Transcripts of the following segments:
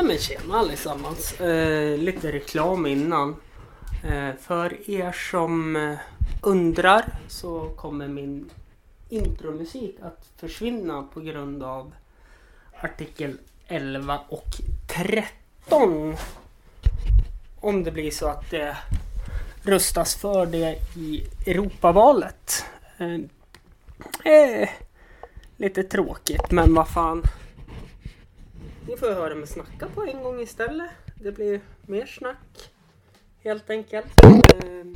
Nej men tjena allesammans. Eh, lite reklam innan. Eh, för er som eh, undrar så kommer min intromusik att försvinna på grund av artikel 11 och 13. Om det blir så att det röstas för det i Europavalet. Eh, eh, lite tråkigt men vad fan. Ni får höra mig snacka på en gång istället. Det blir mer snack. Helt enkelt. Eh,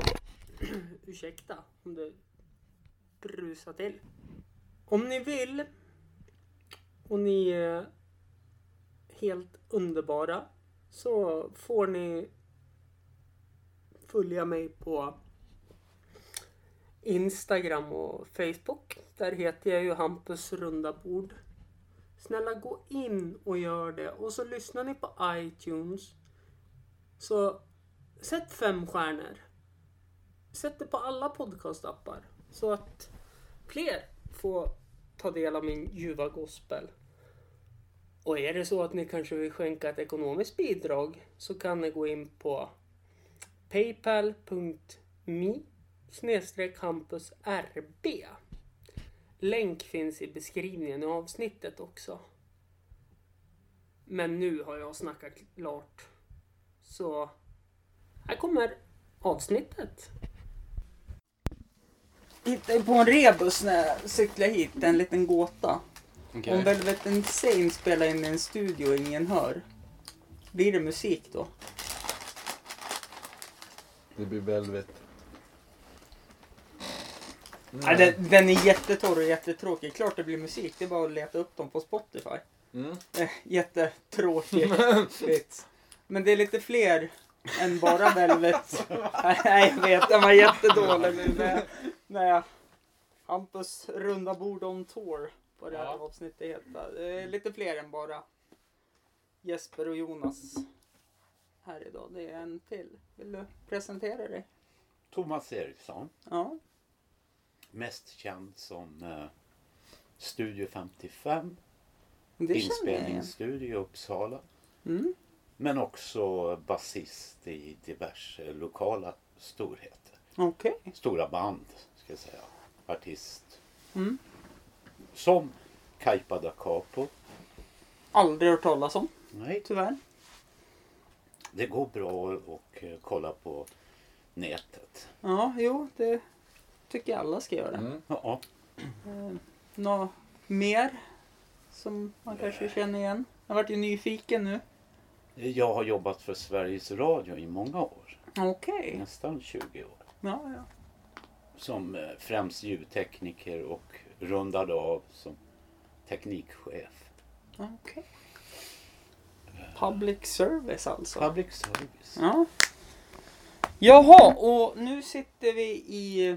ursäkta om det brusar till. Om ni vill och ni är helt underbara så får ni följa mig på Instagram och Facebook. Där heter jag ju Hampus runda bord. Snälla gå in och gör det. Och så lyssnar ni på iTunes. Så sätt fem stjärnor. Sätt det på alla podcastappar. Så att fler får ta del av min ljuva gospel. Och är det så att ni kanske vill skänka ett ekonomiskt bidrag så kan ni gå in på paypal.me snedstreck campusrb. Länk finns i beskrivningen i avsnittet också. Men nu har jag snackat klart. Så här kommer avsnittet. Hittade på en rebus när jag cyklade hit en liten gåta. Okej. Om Velvet Insane spelar in i en studio och ingen hör. Blir det musik då? Det blir Velvet. Nej, den, den är jättetorr och jättetråkig. Klart det blir musik. Det är bara att leta upp dem på Spotify. Mm. Eh, jättetråkig vits. Men det är lite fler än bara Velvet. Nej, jag vet. Den var jättedålig nu. När när jag Hampus runda bord on tour på det här Ja. avsnittet heter. Det är lite fler än bara Jesper och Jonas här idag. Det är en till. Vill du presentera dig? Thomas Eriksson, Ja. Mest känd som eh, Studio 55, Det inspelningsstudio i Uppsala. Mm. Men också basist i diverse lokala storheter. Okej. Stora band, ska jag säga. Artist. Mm. Som Kaipa da Capo. Aldrig hört talas om, Nej, tyvärr. det går bra att kolla på nätet. Ja, jo, det tycker jag alla ska göra. Mm. Ja, Eh, Något mer som man kanske känner igen? Jag vart ju nyfiken nu. jag har jobbat för Sveriges Radio i många år. Okej. Nästan 20 år. Ja, ja. som eh, främst ljudtekniker och rundade av som teknikchef. Okej. Public service alltså. Public service. Ja. Jaha, och nu sitter vi i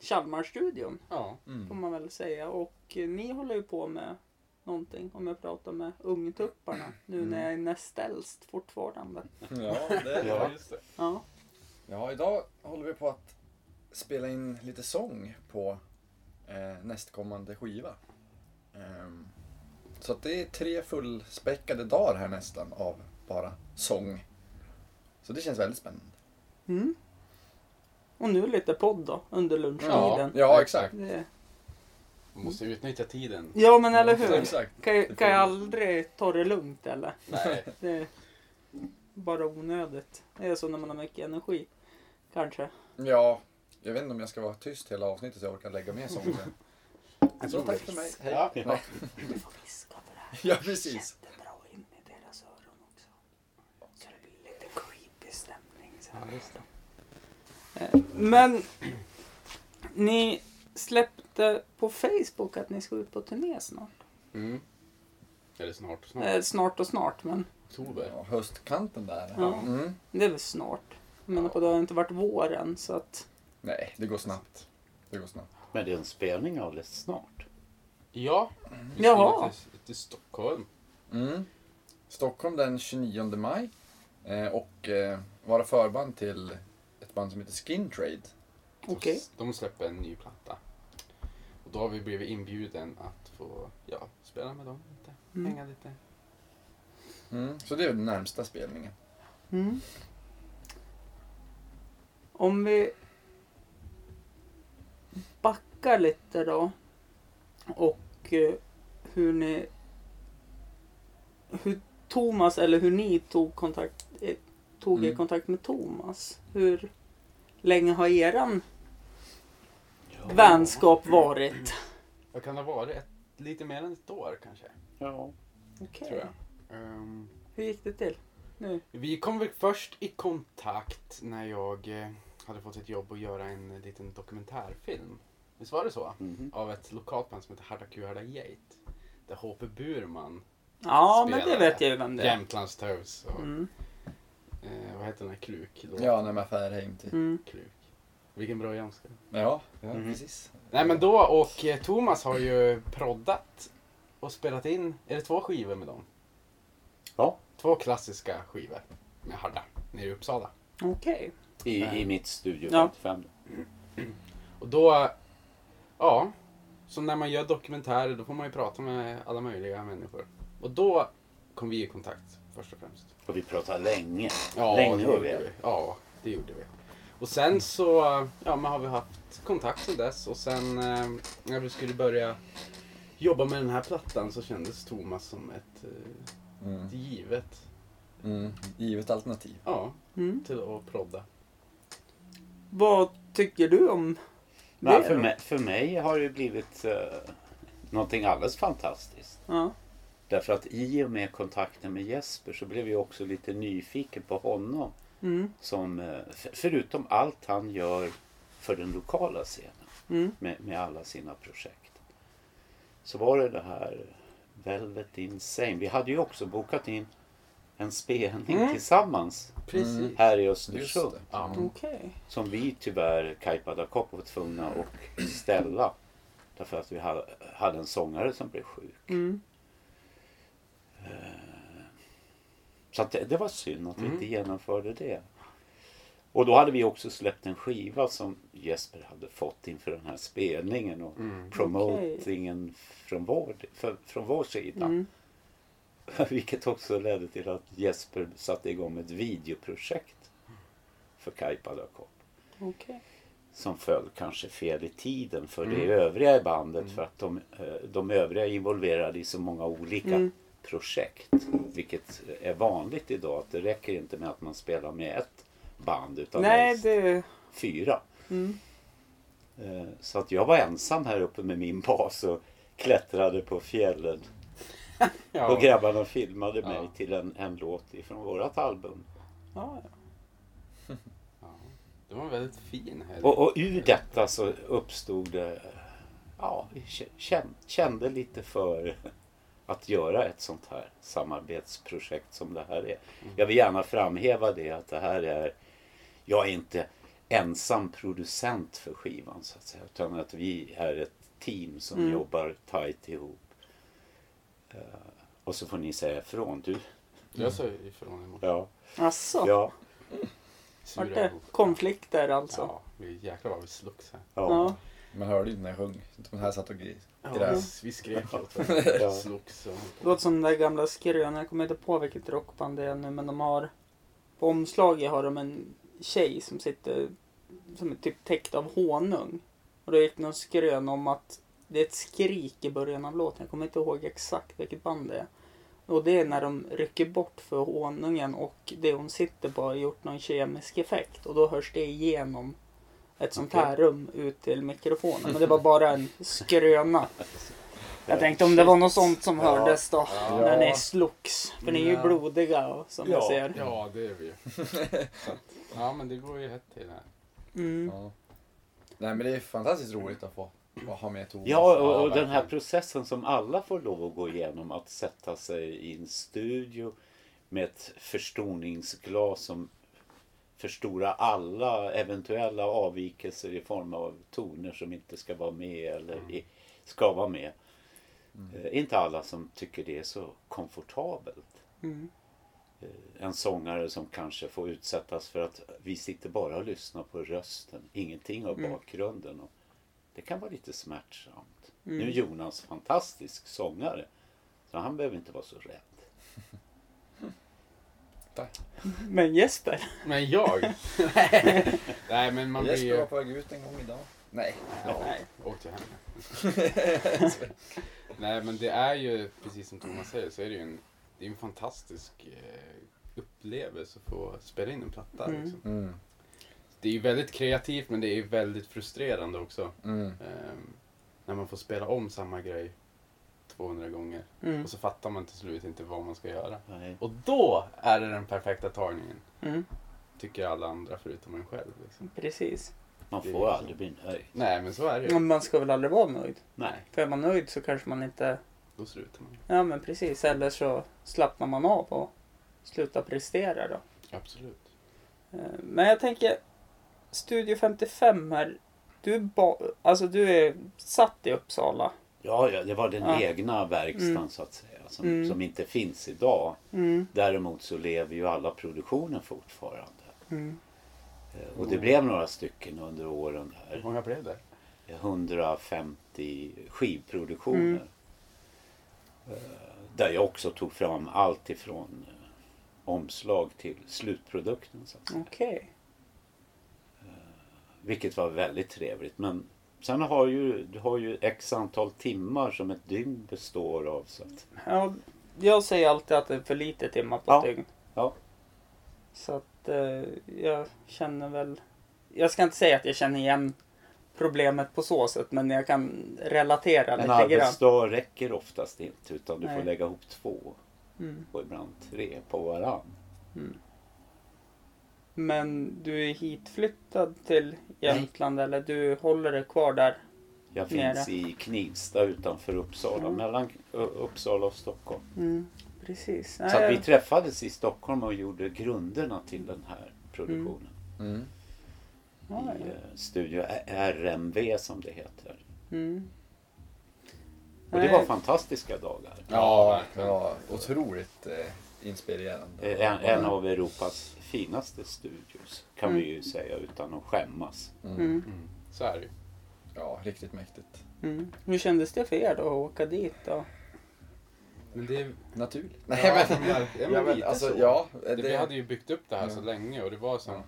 Chalmarstudion Ja. får Mm. man väl säga. Och eh, ni håller ju på med någonting om jag pratar med ungtupparna nu när jag är näst äldst fortfarande. Ja, det, Ja. ja, just det. Ja. Ja, idag håller vi på att spela in lite sång på eh, nästkommande skiva. Ehm, så att det är tre fullspäckade dagar här nästan av bara sång. Så det känns väldigt spännande. Mm. Och nu lite podd då, under lunchtiden. Ja, exakt. Det... Man måste utnyttja tiden. Ja, men eller hur? Exakt. Kan, jag- kan jag aldrig ta det lugnt eller? Nej. Det är bara onödigt. Det är så när man har mycket energi. Kanske. Ja, jag vet inte om jag ska vara tyst hela avsnittet så jag orkar lägga med sen. Så tack för mig. Hej. Ja. Du får viska för det här. Ja, precis. Jättebra in i deras öron också. Så det blir lite creepy stämning. Så. Ja, just det. Eh, Men ni släppte på Facebook att ni ska ut på turné snart. Mm. Eller snart, snart. Eh, snart och snart, men Oktober. Ja, höstkanten där. Ja. Mm. det är väl snart. Jag menar på det har inte varit våren så att... Nej, det går snabbt. Det går snabbt. Men det är en spelning alldeles snart. Ja. Vi Jaha. ska till, till Stockholm. Mm. Stockholm den 29 maj. Eh, och eh, vara förband till band som heter Skin Trade. Okej. De släpper en ny platta. Och då har vi blivit inbjuden att få ja, spela med dem lite. Mm. Hänga lite. Mm. Så det är den närmsta spelningen. Mm. Om vi backar lite då. Och eh, hur ni... Hur Thomas, eller hur ni tog kontakt, eh, tog er Mm. kontakt med Thomas. Hur länge har eran vänskap varit? Vad kan det ha varit? Ett, lite mer än ett år kanske? Ja. Okej. Tror jag. Ehm, Hur gick det till? Nu? vi kom väl först i kontakt när jag eh, hade fått ett jobb att göra en liten dokumentärfilm. Visst var det så? Mhm. Av ett lokalt band som heter Harda Q Harda Gate. Där HP Burman, Ja, men det vet jag ju vem det är. Jämtlands Toes och Mm. Eh, vad heter den här Kluk? Ja, när man fär hem till. Mm. Kluk. Vilken bra jamska. Ja, ja Mhm. precis. Nej men då och eh, Thomas har ju proddat och spelat in, är det två skivor med dem? Ja. Två klassiska skivor med Harda nere i Uppsala. Okej. I, Nej. I mitt Studio Ja. 55. Och då, ja, så när man gör dokumentärer då får man ju prata med alla möjliga människor. Och då kom vi i kontakt först och främst. Och vi pratade länge. Ja, Länge det gjorde vi. vi. Ja, det gjorde vi. Och sen så ja, men har vi haft kontakt sedan dess och sen eh, när vi skulle börja jobba med den här plattan så kändes Thomas som ett, eh, Mm. ett givet Mm. Givet alternativ. ja, Mm. till att prodda. Vad tycker du om det? Nej, för, mig, för mig har det blivit uh, någonting alldeles fantastiskt. Ja. Därför att i och med kontakten med Jesper så blev jag också lite nyfiken på honom. Mm. Som, eh, för, förutom allt han gör för den lokala scenen Mm. med, med alla sina projekt. Så var det det här Velvet Insane. Vi hade ju också bokat in en spelning Mm. tillsammans Precis. här i Östersund. Ja. Okej. Som vi tyvärr, Kaipa da Cop, var tvungna att ställa. Därför att vi ha- hade en sångare som blev sjuk. Mm. Så att det, det var synd att vi Mm. inte genomförde det. Och då hade vi också släppt en skiva som Jesper hade fått inför den här spelningen och Mm. promotingen från, vår, för, från vår sida. Mm. Vilket också ledde till att Jesper satte igång ett videoprojekt för Kaipa. Okej. som föll kanske fel i tiden för det Mm. övriga i bandet för att de, eh, de övriga är involverade i så många olika Mm. Projekt. Vilket är vanligt idag att det räcker inte med att man spelar med ett band utan Nej, helst det... fyra. Mm. Eh, Så att jag var ensam här uppe med min bas och klättrade på fjällen och Ja. grabbarna filmade mig Ja. till en, en låt ifrån vårat album. Ja, ja. Ja. Det var en väldigt fin helg. Och, och ur detta så uppstod det, ja, vi kände lite för att göra ett sånt här samarbetsprojekt som det här är. Jag vill gärna framhäva det att det här är, jag är inte ensam producent för skivan så att säga. Utan att vi är ett team som Mm. jobbar tajt ihop. Eh, och så får ni säga ifrån. Du, Jag sa ifrån i morse. ja, Asså? ja, Vart det konflikter alltså? Ja, vi, jäklar vad vi slogs här. ja. Ja. Man hörde inte när jag sjöng. De här satt och grät. vi, vi skrek åt varandra. Slogs låter som den där gamla skrönan, jag kommer inte på vilket rockband det är nu, men de har på omslaget har de en tjej som sitter som är typ täckt av honung. Och då gick det någon skrön om att det är ett skrik i början av låten, jag kommer inte ihåg exakt vilket band det är. Och det är när de rycker bort för honungen och det hon sitter på har gjort någon kemisk effekt och då hörs det igenom ett sånt här rum ut till mikrofonen. Men det var bara en skröna. Jag tänkte om det var något sånt som Ja. hördes då. Ja. När ni slogs. För ni är ju blodiga och, som jag Ja. ser. Ja, det är vi ju. Ja, men det går ju hett till här. Mm. Ja. Nej men det är fantastiskt roligt att få ha med Thomas. Ja, och, Ja, och den här processen som alla får lov att gå igenom. Att sätta sig i en studio med ett förstoringsglas som förstorar alla eventuella avvikelser i form av toner som inte ska vara med eller i, ska vara med. Eh, inte alla som tycker det är så komfortabelt. Mm. Eh, En sångare som kanske får utsättas för att vi sitter bara och lyssnar på rösten, ingenting av Mm. bakgrunden. Och det kan vara lite smärtsamt. Mm. Nu är Jonas fantastisk sångare, så han behöver inte vara så rädd. sluta. Men Jesper? Men jag? Nej men man blir Jesper var på väg ut en gång idag. Nej. Ja, Nej. åk till henne. Nej men det är ju, precis som Thomas säger, så är det ju en, det är en fantastisk eh, upplevelse att få spela in en platta. Mm. Liksom. Mm. Det är ju väldigt kreativt men det är ju väldigt frustrerande också. Mm. Ehm, när man får spela om samma grej 200 gånger. Mm. Och så fattar man till slut inte vad man ska göra. Nej. Och då är det den perfekta tagningen. Mm. Tycker alla andra förutom en själv. Liksom. Precis. Man får aldrig bli nöjd. Nej men så är det ju. Men man ska väl aldrig vara nöjd? Nej. För är man nöjd så kanske man inte... Då slutar man. Ja men precis. Eller så slappnar man av och slutar prestera då. Absolut. Eh, Men jag tänker, Studio 55 här. Du är, ba- alltså du är satt i Uppsala. Ja, ja, det var den Ja. egna verkstaden Mm. så att säga. Som, Mm. som inte finns idag. Mm. Däremot så lever ju alla produktioner fortfarande. Mm. Eh, Och det blev några stycken under åren Hur där. många blev det? 150 skivproduktioner. Mm. Eh, Där jag också tog fram allt ifrån eh, omslag till slutprodukten. Så att säga. Okej. Vilket var väldigt trevligt. Men sen har ju, du har ju x antal timmar som ett dygn består av. Så att, Ja, jag säger alltid att det är för lite timmar på Ja. ett dygn. Ja. Så att eh, jag känner väl... Jag ska inte säga att jag känner igen problemet på så sätt, men jag kan relatera en lite grann. arbetsdag räcker oftast inte utan du Nej. får lägga ihop två Mm. och ibland tre på varann. Men du är hitflyttad till Jämtland eller du håller dig kvar där? Jag Nere. finns i Knivsta utanför Uppsala, Mm. mellan Uppsala och Stockholm. Mm, precis. Så att Nej, vi träffades i Stockholm och gjorde grunderna till den här produktionen. Mm. I eh, Studio RMV som det heter. Mm. Och det Nej. var fantastiska dagar. Ja, det var otroligt eh, inspirerande. Eh, En, en av Europas finaste studios kan Mm. vi ju säga utan att skämmas. Mm. Mm. Mm. Så är det ju. Ja, riktigt mäktigt. Mm. Hur kändes det för er då att åka dit? Då? Men det... Naturligt. Ja, Nej, men, men, ja, men lite alltså, så. ja, Det, det, vi hade ju byggt upp det här Ja. så länge och det var som... Ja.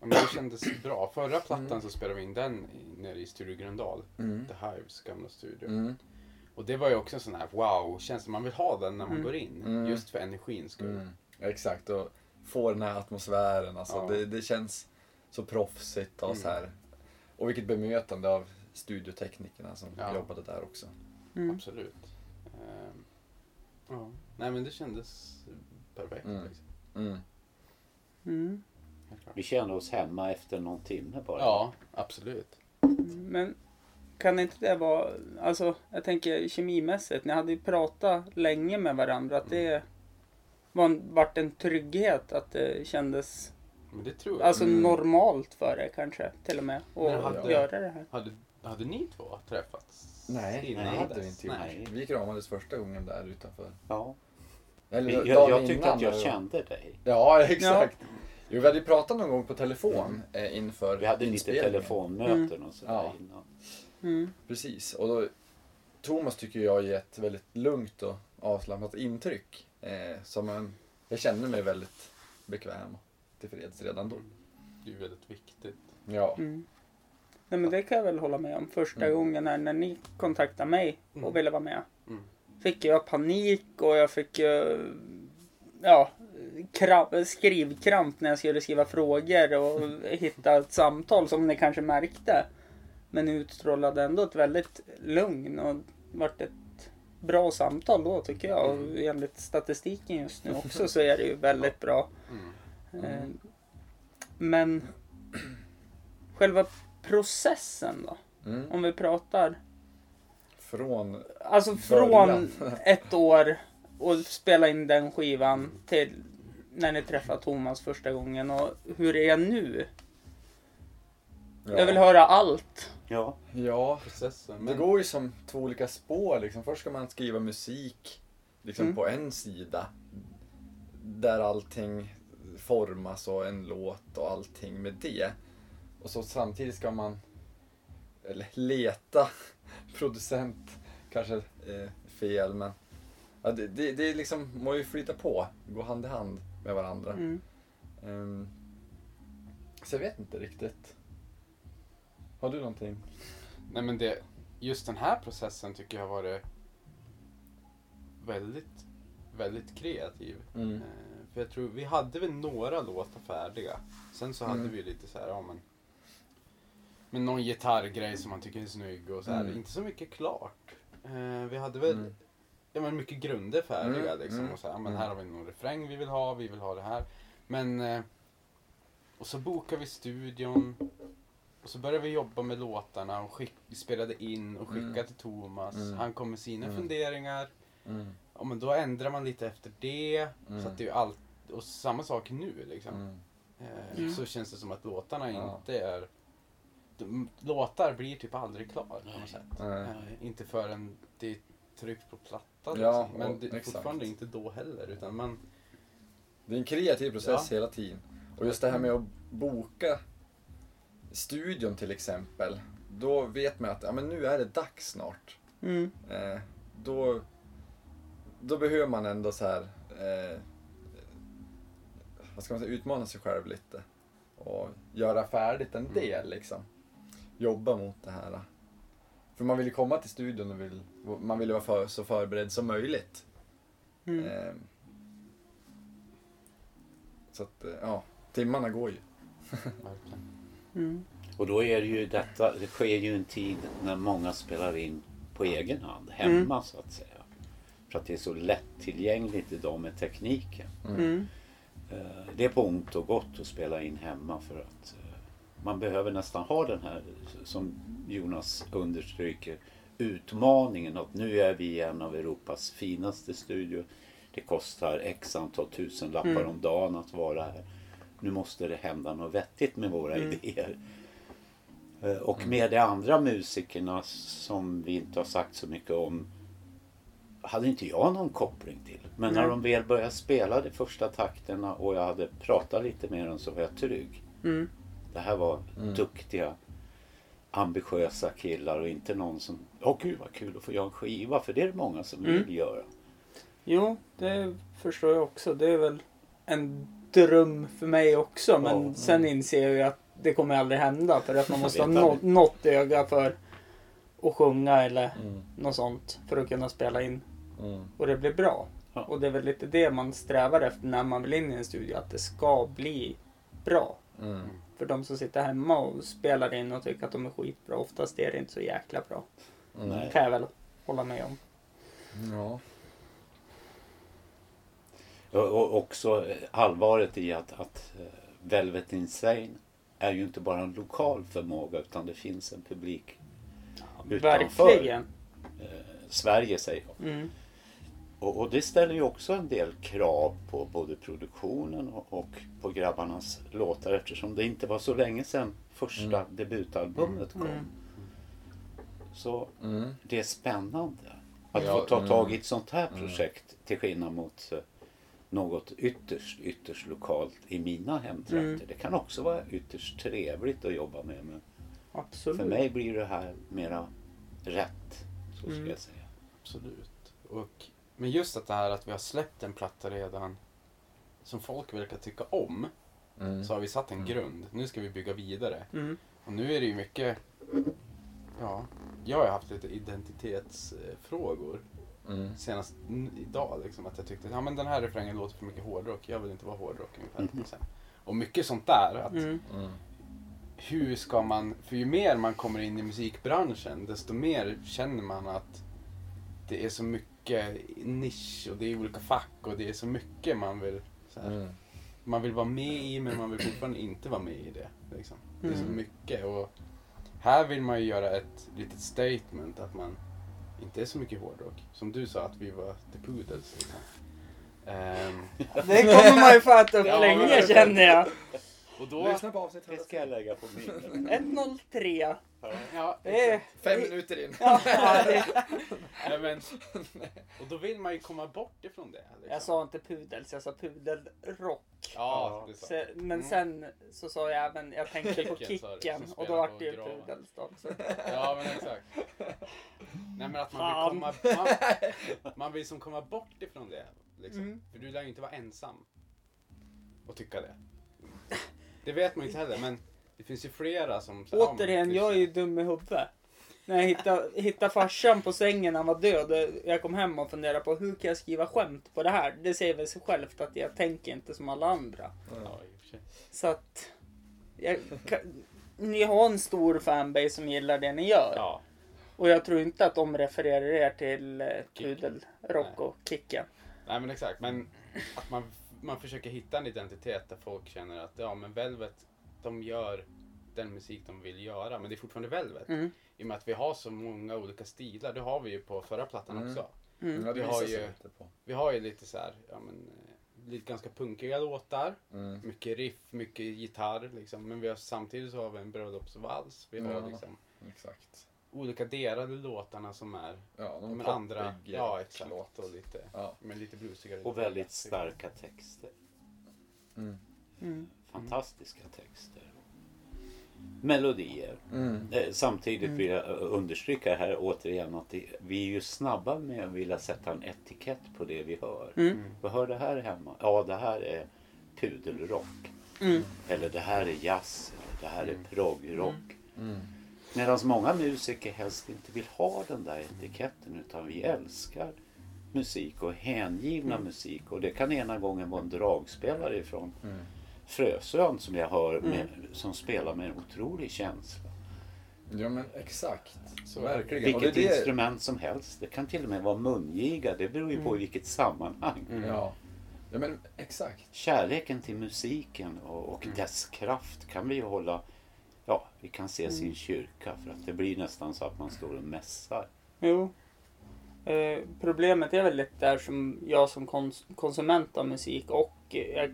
Ja, men det kändes bra. Förra plattan Mm. så spelade vi in den nere i Studio Gröndal. Mm. The Hives gamla studio. Mm. Och det var ju också en sån här wow-känsla. Man vill ha den när man Mm. går in. Mm. Just för energins skull. Mm. Exakt, och få den här atmosfären. Alltså, Ja. det, det känns så proffsigt och Mm. så här. Och vilket bemötande av studioteknikerna som Ja. jobbade där också. Mm. Absolut. Ehm, ja. Nej men det kändes perfekt. Mm. Liksom. Mm. Mm. Vi kände oss hemma efter någon timme bara. Ja, absolut. Men kan inte det vara, alltså jag tänker kemimässigt, ni hade ju pratat länge med varandra, att det var en, vart en trygghet, att det kändes Men det tror jag. alltså Mm. normalt för er kanske till och med att hade- göra det här. Hade, hade ni två träffats? Nej, innan det hade vi inte gjort. Nej. Vi kramades första gången där utanför. Ja. Eller Jag, dagen jag tyckte att jag där. kände dig. Ja, exakt. Jo, vi hade ju pratat någon gång på telefon eh, inför Vi hade lite telefonmöten och sådär Ja. innan. Mm. Precis, och då Thomas tycker jag ger ett väldigt lugnt och avslappnat intryck. Eh, som en, jag känner mig väldigt bekväm och tillfreds redan då. Det är ju väldigt viktigt. Ja. Mm. Nej men det kan jag väl hålla med om. Första Mm. gången när, när ni kontaktade mig och Mm. ville vara med. Mm. Fick jag panik och jag fick ja, kramp, skrivkramp när jag skulle skriva frågor och hitta ett samtal som ni kanske märkte. Men utstrålade ändå ett väldigt lugn och vart ett bra samtal då tycker jag. Och enligt statistiken just nu också så är det ju väldigt bra. Mm. Eh, Men själva processen då? Mm. Om vi pratar. Från, Alltså Början. från ett år och spela in den skivan till när ni träffade Thomas första gången och hur är jag nu? ja. Jag vill höra allt. Ja, Ja, Processen. det Men, går ju som två olika spår. Liksom. Först ska man skriva musik liksom Mm. på en sida. Där allting formas och en låt och allting med det. Och så samtidigt ska man eller leta producent, kanske eh, fel men Ja, det, det, det är liksom, må ju flyta på, gå hand i hand med varandra. Mm. Ehm, så jag vet inte riktigt. Har du någonting? Nej men det, just den här processen tycker jag har varit väldigt, väldigt kreativ. Mm. Eh, För jag tror, vi hade väl några låtar färdiga. Sen så hade Mm. vi lite så här, ja men. Men någon gitarrgrej som man tycker är snygg och så här. Mm. Inte så mycket klart. Eh, Vi hade väl, Mm. ja men mycket grunder färdiga Mm, liksom. mm, Och så här, men här har vi någon refräng vi vill ha, vi vill ha det här. Men, eh, och så bokade vi studion. Och så började vi jobba med låtarna och skick, spelade in och skickade Mm. till Thomas. Mm. Han kom med sina Mm. funderingar. Mm. Ja men då ändrar man lite efter det. Mm. Så att det är allt, och samma sak nu liksom. Mm. Eh, Mm. Så känns det som att låtarna Ja. inte är... De, låtar blir typ aldrig klar på något sätt. Eh, inte förrän det är tryckt på platta. Liksom. Ja, Men och- det exakt. fortfarande inte då heller. Utan man, Det är en kreativ process Ja. hela tiden. Och just det här med att boka studion till exempel. Då vet man att ja, men nu är det dags snart. Mm. Eh, då, då behöver man ändå så här, eh, vad ska man säga, utmana sig själv lite. Och göra färdigt en del liksom. Jobba mot det här. För man vill ju komma till studion och vill, man vill ju vara för, så förberedd som möjligt. Mm. Eh, så att, eh, ja, timmarna går ju. Mm. Och då är det ju detta, det sker ju en tid när många spelar in på egen hand, hemma så att säga. För att det är så lättillgängligt idag med tekniken. Mm. Eh, Det är på ont och gott att spela in hemma för att eh, man behöver nästan ha den här, som Jonas understryker, utmaningen att nu är vi i en av Europas finaste studior. Det kostar x antal tusen lappar Mm. om dagen att vara här. Nu måste det hända något vettigt med våra Mm. idéer. Eh, Och med de andra musikerna som vi inte har sagt så mycket om hade inte jag någon koppling till. Men när de väl började spela de första takterna och jag hade pratat lite med dem så var jag trygg. Mm. Det här var Mm. duktiga, ambitiösa killar och inte någon som, åh gud vad kul att få göra en skiva, för det är det många som Mm. vill göra. Jo, det förstår jag också. Det är väl en dröm för mig också. Men Ja. sen inser jag ju att det kommer aldrig hända. För att man måste ha något öga för att sjunga eller Mm. något sånt. För att kunna spela in. Mm. Och det blir bra. Ja. Och det är väl lite det man strävar efter när man vill in i en studio. Att det ska bli bra. Mm. För de som sitter hemma och spelar in och tycker att de är skitbra. Oftast är det inte så jäkla bra. Nej. Kan jag väl hålla med om. Ja. Och, också allvaret i att, att eh, Velvet Insane är ju inte bara en lokal förmåga utan det finns en publik utanför Verkligen. eh, Sverige säger jag. Mm. Och, och det ställer ju också en del krav på både produktionen och, och på grabbarnas låtar eftersom det inte var så länge sedan första debutalbumet kom. Mm. Så Mm. det är spännande att Ja, få ta mm. tag i ett sånt här Mm. projekt till skillnad mot eh, något ytterst, ytterst lokalt i mina hemtrakter. Mm. Det kan också vara ytterst trevligt att jobba med men Absolut. för mig blir det här mera rätt. Så ska Mm. jag säga. Absolut. Och, men just att det här att vi har släppt en platta redan som folk verkar tycka om. Mm. Så har vi satt en grund. Nu ska vi bygga vidare. Mm. Och nu är det ju mycket... Ja, jag har haft lite identitetsfrågor Mm. senast idag. Liksom, att jag tyckte att ja, men den här refrängen låter för mycket hårdrock. Jag vill inte vara hårdrock ungefär. Mhm. Sen. Och mycket sånt där. Att Mm. Mm. hur ska man... För ju mer man kommer in i musikbranschen desto mer känner man att det är så mycket nisch och det är olika fack och det är så mycket man vill... Så här, Mm. man vill vara med i men man vill fortfarande inte vara med i det. Liksom. Det är så Mm. mycket och här vill man ju göra ett litet statement att man inte är så mycket hårdrock. Som du sa att vi var The Poodles. Liksom. Ehm, Det kommer man ju få äta upp Ja, länge känner jag. och då... Lyssna på avsnitt Det ska jag lägga på minnet. 103. Ja, Det är... Fem minuter in. Ja, det... Nej, men, och då vill man ju komma bort ifrån det. Liksom. Jag sa inte pudels, jag sa pudelrock. rock. Ja, det är men Mm. sen så sa jag även, jag tänkte på Kicken, sa du, kicken som och då spelar vart det ju graven. Så. Ja, men exakt. Nej, men att man Fan. vill komma... Man, man vill som komma bort ifrån det. Liksom. Mm. För du lär ju inte vara ensam. Och tycka det. Det vet man ju inte heller, men det finns ju flera som... så Återigen, jag är ju dum i huvudet. När jag hittade, hittade farsan på sängen han var död. och Jag kom hem och funderade på hur kan jag skriva skämt på det här? Det säger väl sig självt att jag tänker inte som alla andra. Ja. Så att... Jag, kan, ni har en stor fanbase som gillar det ni gör. Ja, Och jag tror inte att de refererar er till eh, Nej. och Kicken. nej men exakt. Men att man, man försöker hitta en identitet där folk känner att ja, men Velvet, de gör den musik de vill göra. Men det är fortfarande Velvet. Mm. I och med att vi har så många olika stilar. Det har vi ju på förra plattan Mm. också. Mm. Ja, Vi har ju-. Vi har ju lite så här, ja men, eh, lite ganska punkiga låtar. Mm. Mycket riff, mycket gitarr liksom. Men vi har, samtidigt så har vi en bröllopsvals. Vi har Ja. liksom Exakt. olika delade låtarna som är Ja, någon men andra. Ja, exakt. låt. Och lite, Ja. men lite bluesigare. Och väldigt starka texter. Mm. Mm. Fantastiska texter. Melodier. Mm. Eh, Samtidigt vill jag understryka här återigen att det, vi är ju snabba med att vilja sätta en etikett på det vi hör. Mm. Vad hör det här hemma? Ja, det här är pudelrock. Mm. Eller det här är jazz. Eller det här är proggrock. Mm. Medan många musiker helst inte vill ha den där etiketten utan vi älskar musik och hängivna musik. Och det kan ena gången vara en dragspelare ifrån Mm. Frösön som jag hör med, som spelar med en otrolig känsla. Ja men exakt. Så Verkligen. Vilket det är det, instrument som helst. Det kan till och med vara mungiga. Det beror ju på i vilket sammanhang. Mm. Ja. ja men exakt. Kärleken till musiken och, och dess kraft kan vi ju hålla... Ja, vi kan se sin kyrka för att det blir nästan så att man står och mässar. Jo. Eh, problemet är väl lite där som jag som kons- konsument av musik och eh,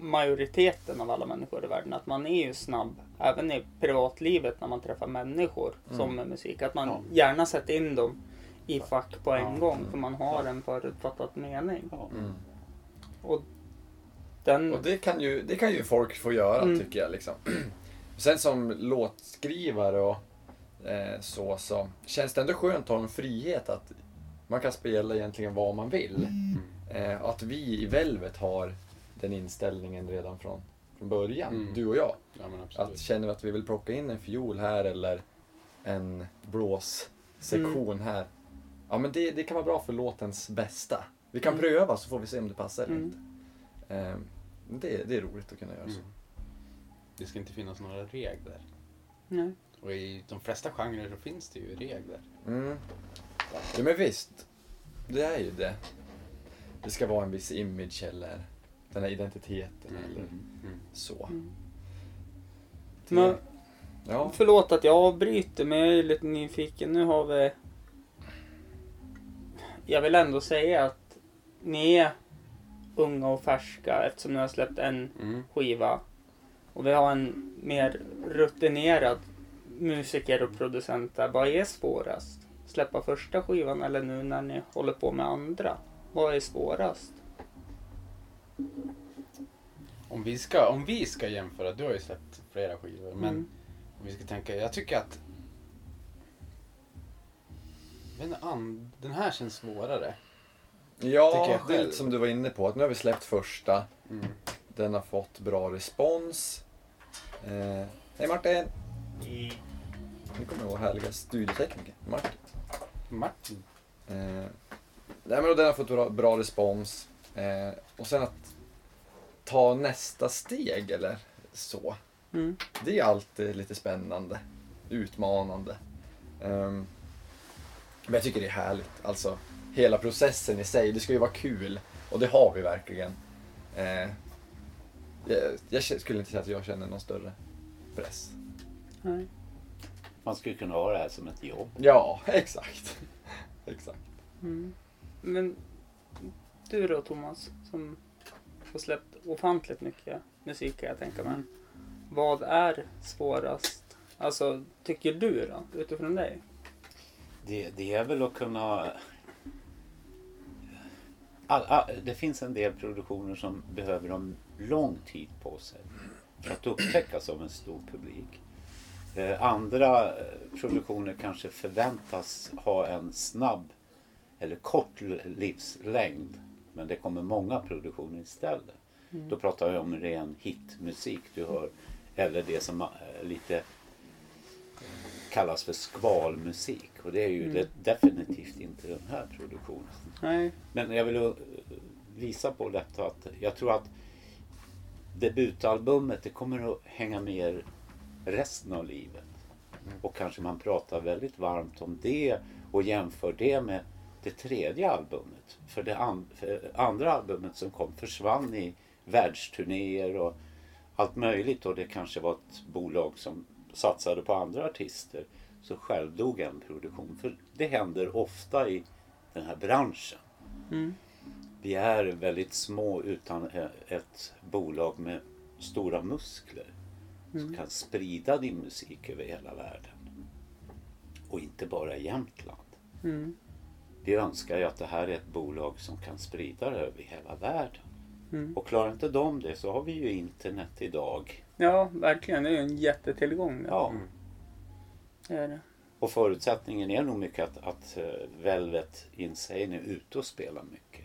majoriteten av alla människor i världen att man är ju snabb även i privatlivet när man träffar människor som med musik. Att man Ja. gärna sätter in dem i fack på en Ja. gång för man har en förutfattad mening. Ja. Mm. Och den... Och det kan, ju, det kan ju folk få göra Mm. tycker jag. Liksom. Sen som låtskrivare och eh, så, så känns det ändå skönt att ha en frihet att man kan spela egentligen vad man vill. Eh, att vi i Velvet har den inställningen redan från, från början, Mm. du och jag. Ja. Att känner vi att vi vill plocka in en fiol här eller en blåssektion här. Ja men det, det kan vara bra för låtens bästa. Vi kan Mm. pröva så får vi se om det passar eller Mm. inte. Eh, det, det är roligt att kunna göra så. Mm. Det ska inte finnas några regler. Nej. Och i de flesta genrer så finns det ju regler. Mm. Ja men visst. Det är ju det. Det ska vara en viss image eller den här identiteten eller Mm. så. Mm. Det, Men, ja. Förlåt att jag avbryter men jag är lite nyfiken. Nu har vi... Jag vill ändå säga att ni är unga och färska eftersom ni har släppt en Mm. skiva. Och vi har en mer rutinerad musiker och producent där. Vad är svårast? Släppa första skivan eller nu när ni håller på med andra? Vad är svårast? Om, vi ska, om vi ska jämföra, du har ju släppt flera skivor, men Mm. om vi ska tänka, jag tycker att inte, an, den här känns svårare. Ja, jag det är själv. lite som du var inne på. Att nu har vi släppt första. Mm. Den har fått bra respons. Eh, Hej Martin! Nu kommer vår härliga studiotekniker, Martin. Martin. Eh, nej, men den har fått bra, bra respons. Eh, och sen att ta nästa steg eller så. Mm. Det är alltid lite spännande. Utmanande. Ehm, men jag tycker det är härligt. Alltså, hela processen i sig. Det ska ju vara kul. Och det har vi verkligen. Eh, jag, jag skulle inte säga att jag känner någon större press. Nej. Man skulle kunna ha det här som ett jobb. Ja, exakt. exakt. Mm. Men du då Thomas, som har släppt ofantligt mycket musik kan jag tänka mig. Vad är svårast? Alltså, tycker du då, utifrån dig? Det, det är väl att kunna all, all, det finns en del produktioner som behöver en lång tid på sig för att upptäckas av en stor publik. Eh, andra eh, produktioner kanske förväntas ha en snabb eller kort livslängd. Men det kommer många produktioner istället. Då pratar vi om ren hitmusik du hör. Eller det som eh, lite kallas för skvalmusik. Och det är ju det, definitivt inte den här produktionen. Nej. Men jag vill uh, visa på detta att jag tror att debutalbumet det kommer att hänga med resten av livet. Och kanske man pratar väldigt varmt om det och jämför det med det tredje albumet. För det an- för andra albumet som kom försvann i världsturnéer och allt möjligt och det kanske var ett bolag som satsade på andra artister. Så själv dog en produktion. För det händer ofta i den här branschen. Mm. Vi är väldigt små utan e- ett bolag med stora muskler som kan sprida din musik över hela världen. Och inte bara i Jämtland. Mm. Vi önskar ju att det här är ett bolag som kan sprida det över hela världen. Mm. Och klarar inte de det så har vi ju internet idag. Ja, verkligen. Det är ju en jättetillgång. det. Ja. Det är det. Och förutsättningen är nog mycket att, att eh, Velvet Insane är ute och spelar mycket.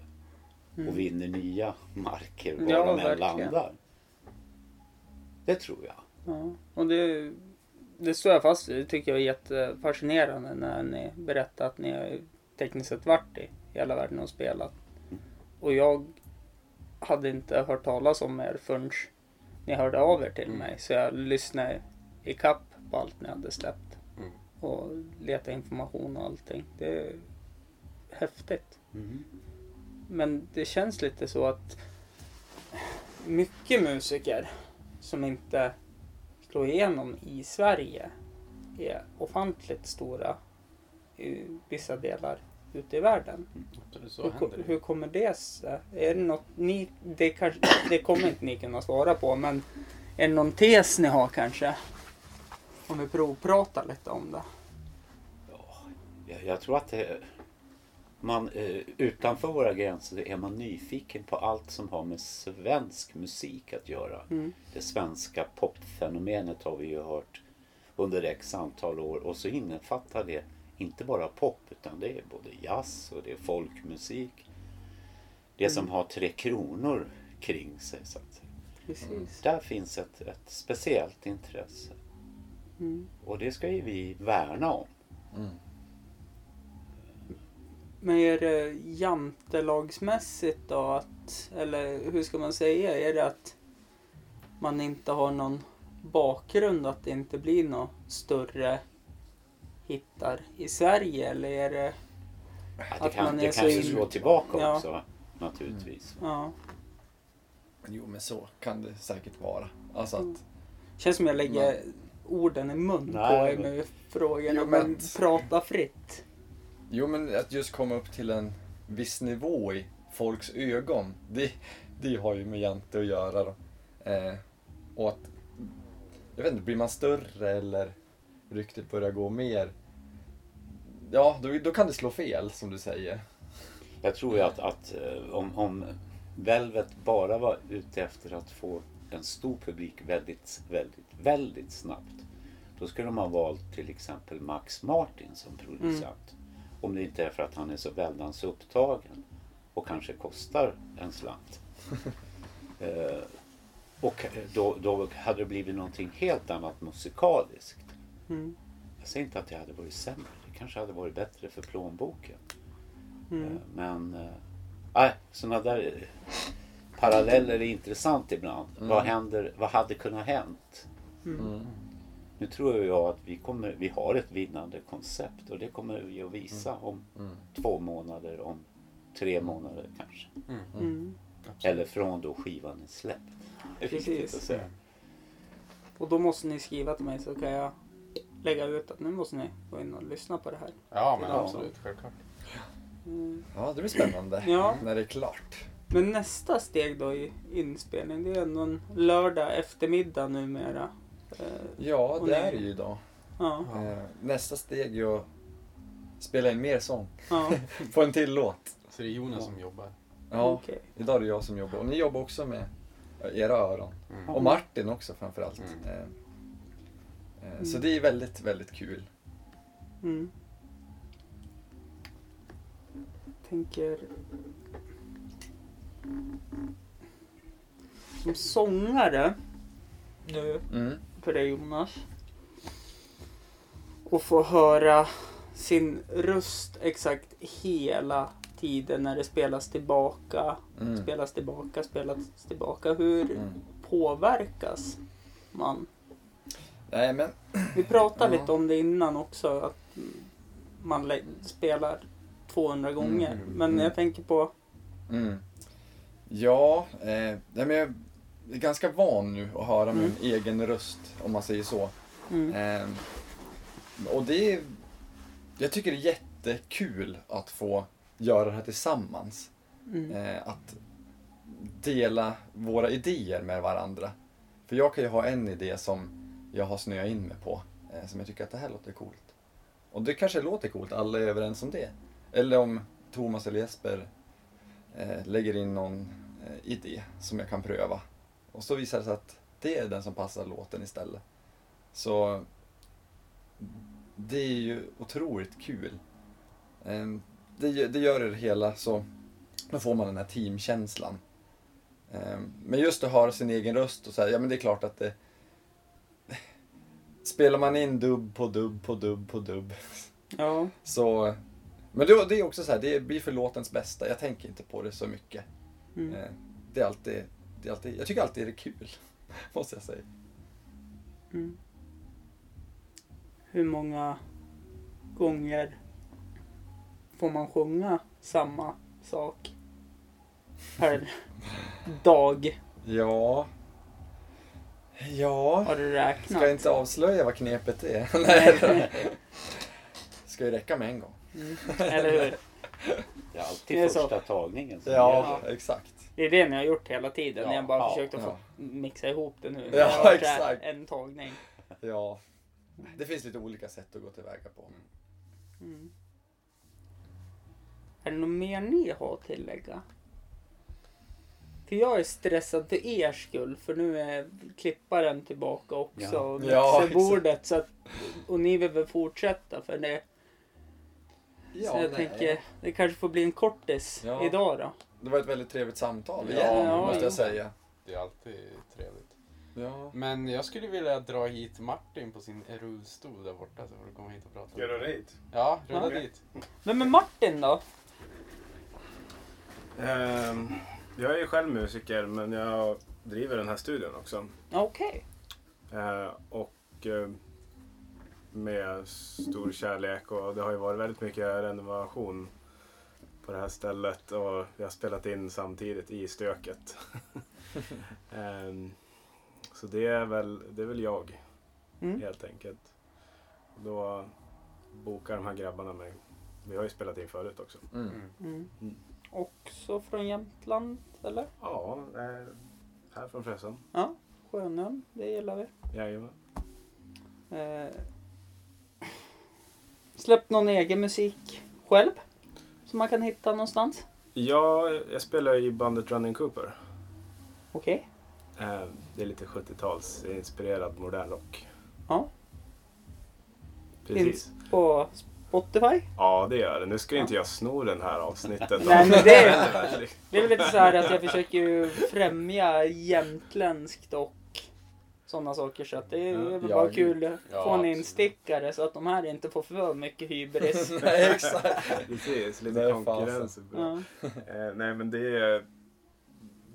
Och vinner nya marker var Mm. Ja, de än verkligen. landar. Det tror jag. Ja. Och det, det står jag fast vid. Det tycker jag är jättefascinerande när ni berättar att ni har tekniskt sett varit i hela världen och spelat. Och jag hade inte hört talas om er förrän ni hörde av er till mig. Så jag lyssnade i kapp på allt ni hade släppt. Mm. Och letade information och allting. Det är häftigt. Men det känns lite så att mycket musiker som inte slår igenom i Sverige är ofantligt stora i vissa delar ute i världen. Så Hur, hur kommer det sig? Är det något ni, det, kanske, det kommer inte ni kunna svara på, men är det någon tes ni har kanske? Om vi provpratar lite om det. Jag, jag tror att det, man, eh, utanför våra gränser är man nyfiken på allt som har med svensk musik att göra. Mm. Det svenska popfenomenet har vi ju hört under x antal år och så innefattar det inte bara pop utan det är både jazz och det är folkmusik. Det som har Tre Kronor kring sig. Så att. Precis. där finns ett, ett speciellt intresse Mm. och det ska ju vi värna om. Men är det jantelagsmässigt då att, eller hur ska man säga, är det att man inte har någon bakgrund, att det inte blir några större hittar i Sverige eller är det, Att det kan, man är det så kanske in- slår tillbaka Ja. också naturligtvis. ja. Jo men så kan det säkert vara. Alltså att, Känns som jag lägger orden i mun på Nej, er men- med frågorna, Jo, men men- prata fritt. jo men att just komma upp till en viss nivå i folks ögon. Det, det har ju med jante att göra då. Eh, och att, jag vet inte, blir man större eller ryktet börjar gå mer. Ja, då, då kan det slå fel som du säger. Jag tror ju att, att eh, om, om Velvet bara var ute efter att få en stor publik väldigt, väldigt, väldigt snabbt. Då skulle de ha valt till exempel Max Martin som producent. Om det inte är för att han är så väldans upptagen och kanske kostar en slant. eh, och då, då hade det blivit någonting helt annat musikaliskt. Mm. Jag säger inte att det hade varit sämre. Det kanske hade varit bättre för plånboken. Mm. Eh, Men eh, nej, sådana där eh, paralleller är intressant ibland. Vad händer, vad hade kunnat hänt? Mm. Nu tror jag att vi, kommer, vi har ett vinnande koncept och det kommer vi att visa om Mm. två månader, om tre månader kanske. Mm. Eller från då skivan är släppt. Precis. Och då måste ni skriva till mig så kan jag lägga ut att nu måste ni gå in och lyssna på det här. Ja, men Ja. absolut. Självklart. Mm. Ja, det blir spännande Ja. när det är klart. Men nästa steg då i inspelning, det är ändå en lördag eftermiddag numera. Eh, Ja, Och det är det ju idag. ja, Eh, nästa steg är att spela in mer sång ja. på en till låt. Så det är Jonas som jobbar. Ja, Okej. idag är det jag som jobbar. Och ni jobbar också med era öron. Mm. Och Martin också framförallt. Mm. Eh, eh, Så det är väldigt, väldigt kul. Mm. Tänker... Som sångare nu Mm. för dig Jonas. Och få höra sin röst exakt hela tiden när det spelas tillbaka. Mm. Spelas tillbaka, spelas tillbaka. Hur Mm. påverkas man? Nej men, Vi pratade Ja. lite om det innan också. Att man spelar 200 gånger. Mm, Men mm. jag tänker på... mm. Ja, eh, men jag är ganska van nu att höra Mm. min egen röst, om man säger så. Mm, Eh, och det är, jag tycker det är jättekul att få göra det här tillsammans. mm, Eh, att dela våra idéer med varandra. För jag kan ju ha en idé som jag har snöat in mig på. Eh, som jag tycker att det här låter coolt. Och det kanske låter coolt, alla är överens om det. Eller om Thomas eller Jesper eh, lägger in någon eh, idé som jag kan pröva. Och så visar det sig att det är den som passar låten istället. Så det är ju otroligt kul. Eh, det, det gör det hela så då får man den här teamkänslan. Ehm, men just att höra sin egen röst och säga, ja men det är klart att det... Spelar man in dubb på dubb på dubb på dubb ja. så... Men det, det är också så här, det blir för låtens bästa. Jag tänker inte på det så mycket. Mm. Eh, Det är alltid, det är alltid, jag tycker alltid det är kul, måste jag säga. Mm. Hur många gånger får man sjunga samma sak per dag? Ja... Ja... Har du räknat? Ska jag inte avslöja vad knepet är? Nej. Ska ju räcka med en gång. Mm. Eller hur? Det är alltid Det är så. första tagningen som Ja, gäller. exakt. Det är det ni har gjort hela tiden. Ja, Ni har bara ja, försökt att få ja. mixa ihop det nu. Ja, så exakt. En tagning. Ja. Det finns lite olika sätt att gå tillväga på. Mm. Är det något mer ni har att tillägga? För jag är stressad för er skull. För nu är klipparen tillbaka också. Ja. Och Ja, mixerbordet. så att, och ni vill väl fortsätta för det. Ja, så jag nej. tänker, det kanske får bli en kortis Ja. idag då. Det var ett väldigt trevligt samtal Ja, igen, ja, måste jag säga. Det är alltid trevligt. Ja. Men jag skulle vilja dra hit Martin på sin rullstol där borta så får du komma hit och prata. Ska du dit? Ja, rulla Ja. dit. Vem är Martin då? Ehm, jag är ju själv musiker men jag driver den här studion också. Okej. Eh, och eh, med stor kärlek och det har ju varit väldigt mycket renovation på det här stället och vi har spelat in samtidigt i stöket. Ehm, så det är väl, det är väl jag Mm. helt enkelt. Då bokar de här grabbarna mig. Vi har ju spelat in förut också. Mm. Mm. Också från Jämtland eller? Ja, eh, här från Frösön. Ja, Skönön. Det gillar vi. Jajamän. Eh, släppt någon egen musik själv? Som man kan hitta någonstans? Ja, jag spelar i bandet Running Cooper. Okej. Eh, Det är lite 70-tals inspirerad modern rock. Ja. Precis. Finns på Spotify. Ja, det gör det. Nu ska inte jag sno den här avsnittet. Nej, men det- Det är väl lite så här att jag försöker ju främja jämtländskt och sådana saker. Så att det är väl Ja, bara kul att Ja, få en instickare så att de här inte får för mycket hybris. Nej, exakt. Precis, lite konkurrens. är bra. Ja. Eh, nej, men det är,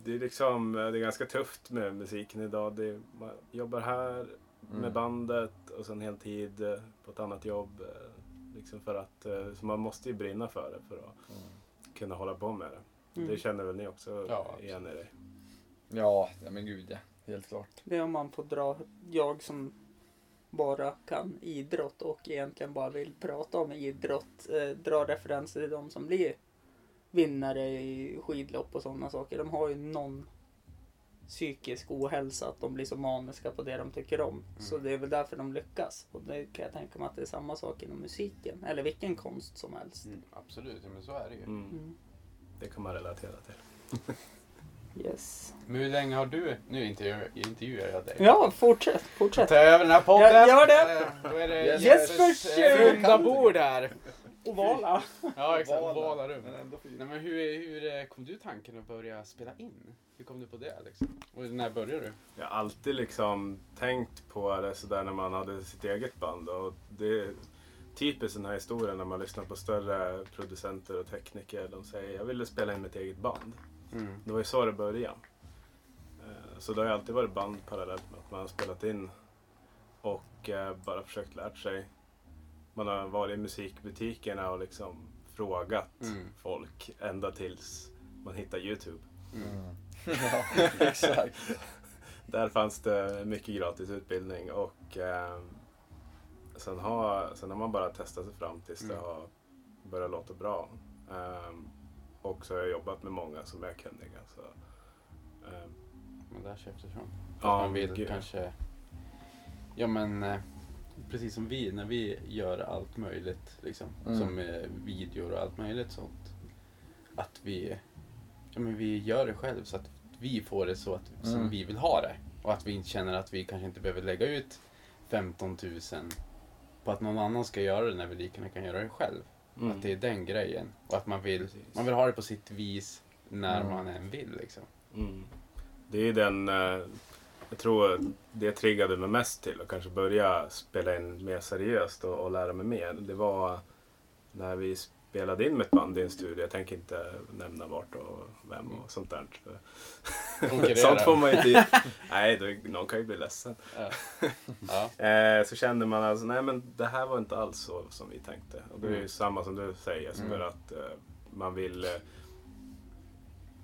det är liksom det är ganska tufft med musiken idag. Det är, man jobbar här med Mm. bandet och sen heltid eh, på ett annat jobb. Liksom för att, eh, så man måste ju brinna för det för att kunna hålla på med det. Mm. Det känner väl ni också Ja, igen i? Ja, ja men gud ja. Helt klart. Det är om man får dra, jag som bara kan idrott och egentligen bara vill prata om idrott, eh, dra referenser till de som blir vinnare i skidlopp och sådana saker. De har ju någon psykisk ohälsa, att de blir så maniska på det de tycker om. Så det är väl därför de lyckas. Och det kan jag tänka mig att det är samma sak inom musiken, eller vilken konst som helst. Mm, absolut, men så är det ju. Mm. Mm. det kan man relatera till. Yes. Men hur länge har du, nu intervjuar, intervjuar jag dig. Ja, fortsätt. Fortsätt. Ta över den här podden. Jag gör det. Eh, Då är det Yes. Jespers eh, runda bord här. Ovala. Ja exakt, Ovala. ovala rum. Men ändå fint. Nej, men hur, hur eh, kom du tanken att börja spela in? Hur kom du på det liksom? Och när började du? Jag har alltid liksom tänkt på det sådär när man hade sitt eget band. Och det är typiskt den här historien när man lyssnar på större producenter och tekniker. De säger jag ville spela in mitt eget band. Mm. Det var ju så det började. Eh, Så det har ju alltid varit band parallellt med att man har spelat in och eh, bara försökt lärt sig. Man har varit i musikbutikerna och liksom frågat Mm. folk ända tills man hittar Youtube. Mm. Ja, exakt. Där fanns det mycket gratis utbildning och eh, sen, har, sen har man bara testat sig fram tills det Mm. har börjat låta bra. Eh, och så har jag jobbat med många som är kunniga. Så, eh, Men där köpte ifrån. Ja, man vill gud. kanske... Ja men eh, precis som vi, när vi gör allt möjligt liksom. Mm. Som eh, videor och allt möjligt sånt. Att vi, ja, men vi gör det själv så att vi får det så att, som Mm. vi vill ha det. Och att vi inte känner att vi kanske inte behöver lägga ut 15 000 på att någon annan ska göra det när vi lika gärna kan göra det själv. mm. Att det är den grejen. Och att man vill, Precis. man vill ha det på sitt vis när Mm. man än vill liksom. Mm. Det är den, eh, jag tror det triggade mig mest till att kanske börja spela in mer seriöst och, och lära mig mer. Det var när vi spelade in med ett band i en studio. Jag tänker inte nämna vart och vem och sånt där. Sånt får man ju inte... Nej, då, någon kan ju bli ledsen. Ja. Ja. Eh, så kände man alltså, nej men det här var inte alls så som vi tänkte. Och det är ju Mm. samma som du säger Jesper, Mm. att eh, man vill...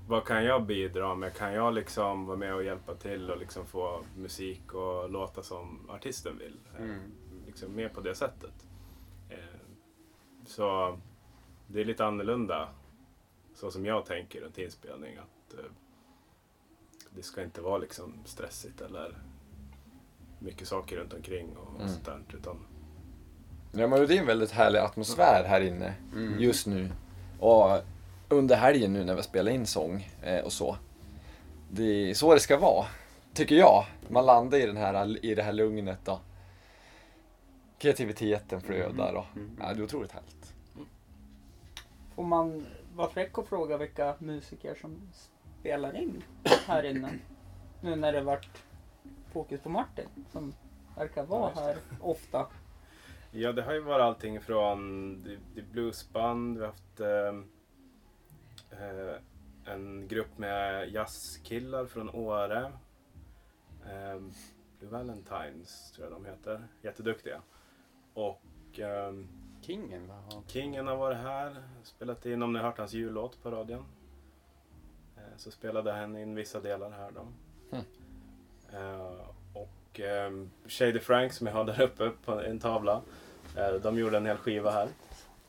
Vad kan jag bidra med? Kan jag liksom vara med och hjälpa till och liksom få musik och låta som artisten vill? Eh, Mm. Liksom mer på det sättet. Eh, så det är lite annorlunda så som jag tänker runt inspelning. Att eh, det ska inte vara liksom stressigt eller mycket saker runt omkring och Mm. sånt där. Utan, Ja, men det är en väldigt härlig atmosfär här inne Mm. just nu. Och under helgen nu när vi spelar in sång eh, och så. Det är så det ska vara, tycker jag. Man landar i, den här, i det här lugnet då. Kreativiteten flödar och Mm. ja, det är otroligt härligt. Får man vara fräck och fråga vilka musiker som spelar in här inne? Nu när det varit fokus på Martin som verkar vara Ja, här ofta. ja, det har ju varit allting från det, det bluesband, vi har haft eh, en grupp med jazzkillar från Åre. Eh, Blue Valentines tror jag de heter. Jätteduktiga. Och ehm, Kingen va? Kingen har varit här, spelat in, om ni har hört hans jullåt på radion. Eh, Så spelade han in vissa delar här då. Mm. Eh, Och um, Shady Frank som jag har där uppe på en tavla. eh, De gjorde en hel skiva här.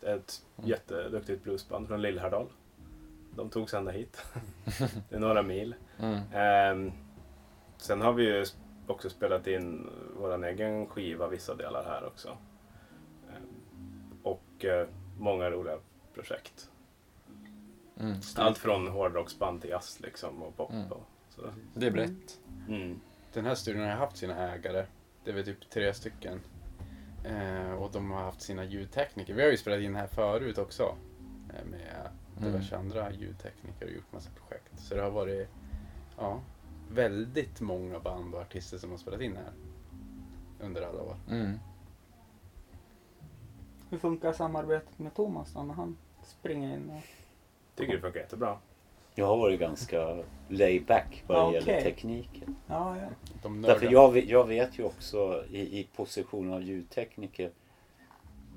Ett Mm. jätteduktigt bluesband från Lillhärdal. De tog sig ända hit. det är några mil. Mm. Ehm, sen har vi ju också spelat in vår egen skiva, vissa delar här också. Ehm, och eh, många roliga projekt. Mm. Allt från hårdrocksband till jazz liksom och pop. Mm. Och, så. Det är brett. Mm. Den här studion har haft sina ägare. Det är väl typ tre stycken. Eh, och de har haft sina ljudtekniker. Vi har ju spelat in här förut också. Eh, med diverse andra ljudtekniker och gjort massa projekt. Så det har varit ja, väldigt många band och artister som har spelat in här. Under alla år. Mm. Hur funkar samarbetet med Thomas då när han springer in? Och... Tycker det funkar jättebra. Jag har varit ganska laid back vad det Okej. gäller tekniken. Ja, ja. De Därför jag, vet- jag vet ju också i, i position av ljudtekniker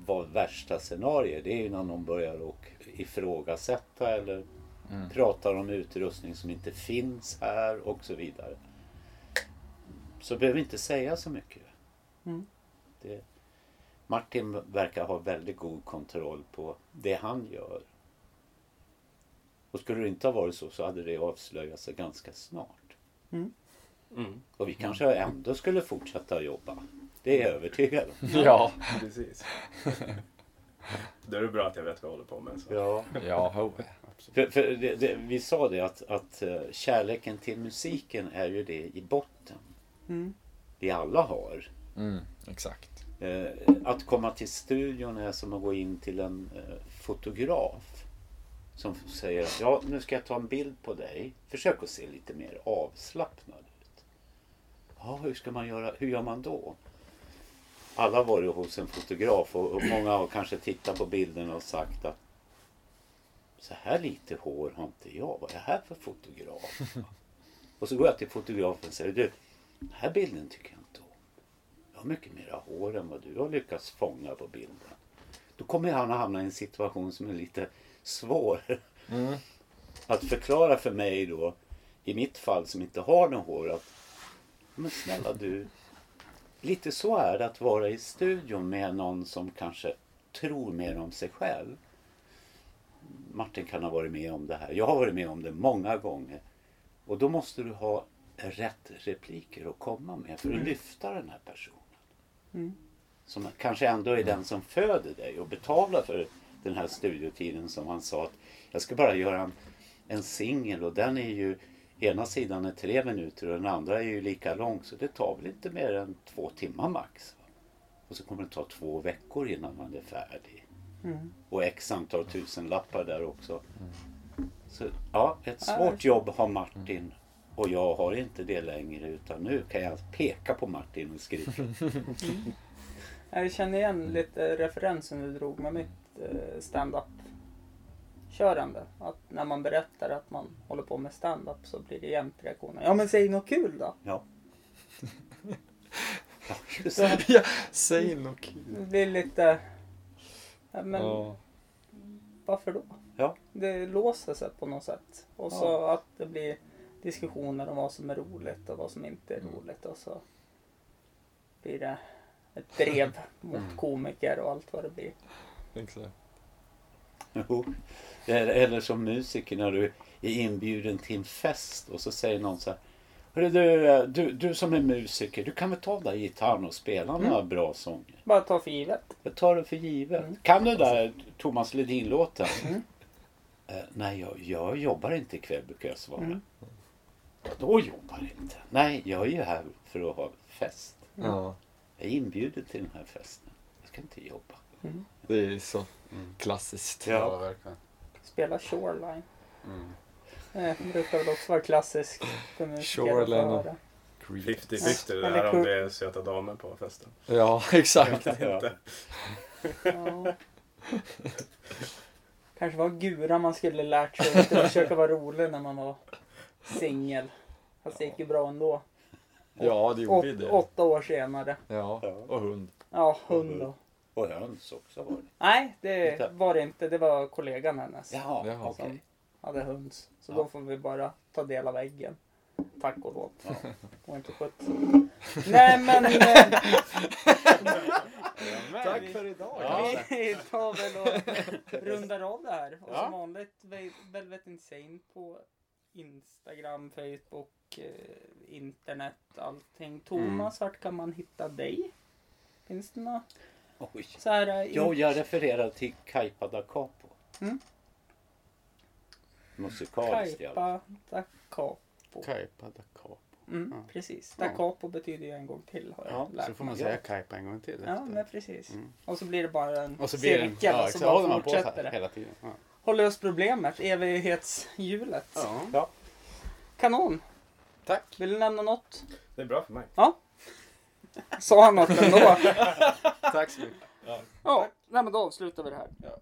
vad värsta scenarier det är ju när någon börjar och ifrågasätta eller Mm. pratar om utrustning som inte finns här och så vidare. Så behöver vi inte säga så mycket. Mm. Det, Martin verkar ha väldigt god kontroll på det han gör. Och skulle det inte ha varit så så hade det avslöjat sig ganska snart. Mm. Och vi kanske ändå skulle fortsätta jobba. Det är jag övertygad om. Ja. Precis. Då är det bra att jag vet vad jag håller på med. Så. Ja. Ja, ho. För, för det, det, vi sa det att, att eh, kärleken till musiken är ju det i botten. Mm. Vi alla har. Mm, exakt. Eh, att komma till studion är som att gå in till en eh, fotograf. Som säger att ja, nu ska jag ta en bild på dig. Försök att se lite mer avslappnad ut. Ja, hur ska man göra? Hur gör man då? Alla varit hos en fotograf och, många har kanske tittat på bilderna och sagt att så här lite hår har inte jag. Vad är det här för fotograf? och så går jag till fotografen och säger du, den här bilden tycker jag inte om. Jag har mycket mera hår än vad du har lyckats fånga på bilden. Då kommer han att hamna i en situation som är lite svår. Mm. Att förklara för mig då, i mitt fall som inte har någon hår, att men snälla du, lite så är det att vara i studion med någon som kanske tror mer om sig själv. Martin kan ha varit med om det här. Jag har varit med om det många gånger. Och då måste du ha rätt repliker att komma med för att lyfta den här personen. Mm. Som kanske ändå är den som föder dig och betalar för den här studiotiden som han sa att jag ska bara göra en, en singel och den är ju ena sidan är tre minuter och den andra är ju lika lång så det tar väl inte mer än två timmar max. va? Och så kommer det ta två veckor innan man är färdig. Mm. Och x antal tusen lappar där också. Så ja, ett svårt jobb har Martin och jag har inte det längre utan nu kan jag peka på Martin och skrika. Jag känner igen lite referensen du drog med mitt eh, stand-up körande. Att när man berättar att man håller på med stand-up så blir det jämt reaktioner. Ja men säg något kul då. Ja. Ja, Så. Ja, säg något kul. det blir lite... Ja, men Ja. varför då? Ja. Det låser sig på något sätt. Och så att det blir diskussioner om vad som är roligt och vad som inte är Mm. roligt. Och så blir det ett brev mot komiker och allt vad det blir. Exakt. Jo. Eller som musiker när du är inbjuden till en fest och så säger någon så här. "Hörru Du, du, du som är musiker, du kan väl ta där gitarren och spela några bra sånger? Bara ta för givet. Jag tar det för givet. Mm. Kan du där Thomas Ledin-låten? Mm. Eh, nej, jag, jag jobbar inte ikväll brukar jag svara. Mm. Då jobbar inte. Nej, jag är ju här för att ha fest. Ja, Jag är inbjuden till den här festen. Jag ska inte jobba. Det är så Mm. klassiskt. Ja. Ja, verkligen. Spela Shoreline. Mm. Eh, Det brukar väl också vara klassiskt för musiker att Shoreline och- höra. 50-50 det Eller där om det är söta damer på festen. Ja, exakt. Ja. Ja. Kanske var gura man skulle lärt sig att försöka vara rolig när man var singel. Fast det gick ju bra ändå. Ja, det gjorde Åt, det. åtta år senare. Ja, Ja. och hund. Ja, hund då. Och höns också var det. Nej, det var det inte. Det var kollegan hennes Jaha, Jaha. okej. som hade höns. Så Ja. då får vi bara ta del av äggen. Tack och lov. Ja. Och inte skött. Nej men... eh, Tack för idag. Ja. Vi tar väl och rundar av det här. Och Ja. som vanligt Ve- Velvet Insane på Instagram, Facebook, eh, internet, allting. Thomas, vart kan man hitta dig? Finns det något Oj. så här? eh, Jo, jag refererar till Kaipa da Capo. Mm. Musikaliskt. Kaipa da Capo. Kaipa da Capo. Mm, Ja. Precis. Da Ja. Capo betyder ju en gång till har jag Ja, lärt Så får man mig. säga Kaipa en gång till. Ja, efter. men precis. Mm. Och så blir det bara en Och så blir cirkel Ja, och så bara håller man på så fortsätter här det. hela tiden. Ja. Har löst problemet, evighetshjulet. Ja. Ja. Kanon! Tack. Vill du nämna något? Det är bra för mig. Sa han något ändå? Tack så mycket. Ja, nej, men då avslutar vi det här. Ja.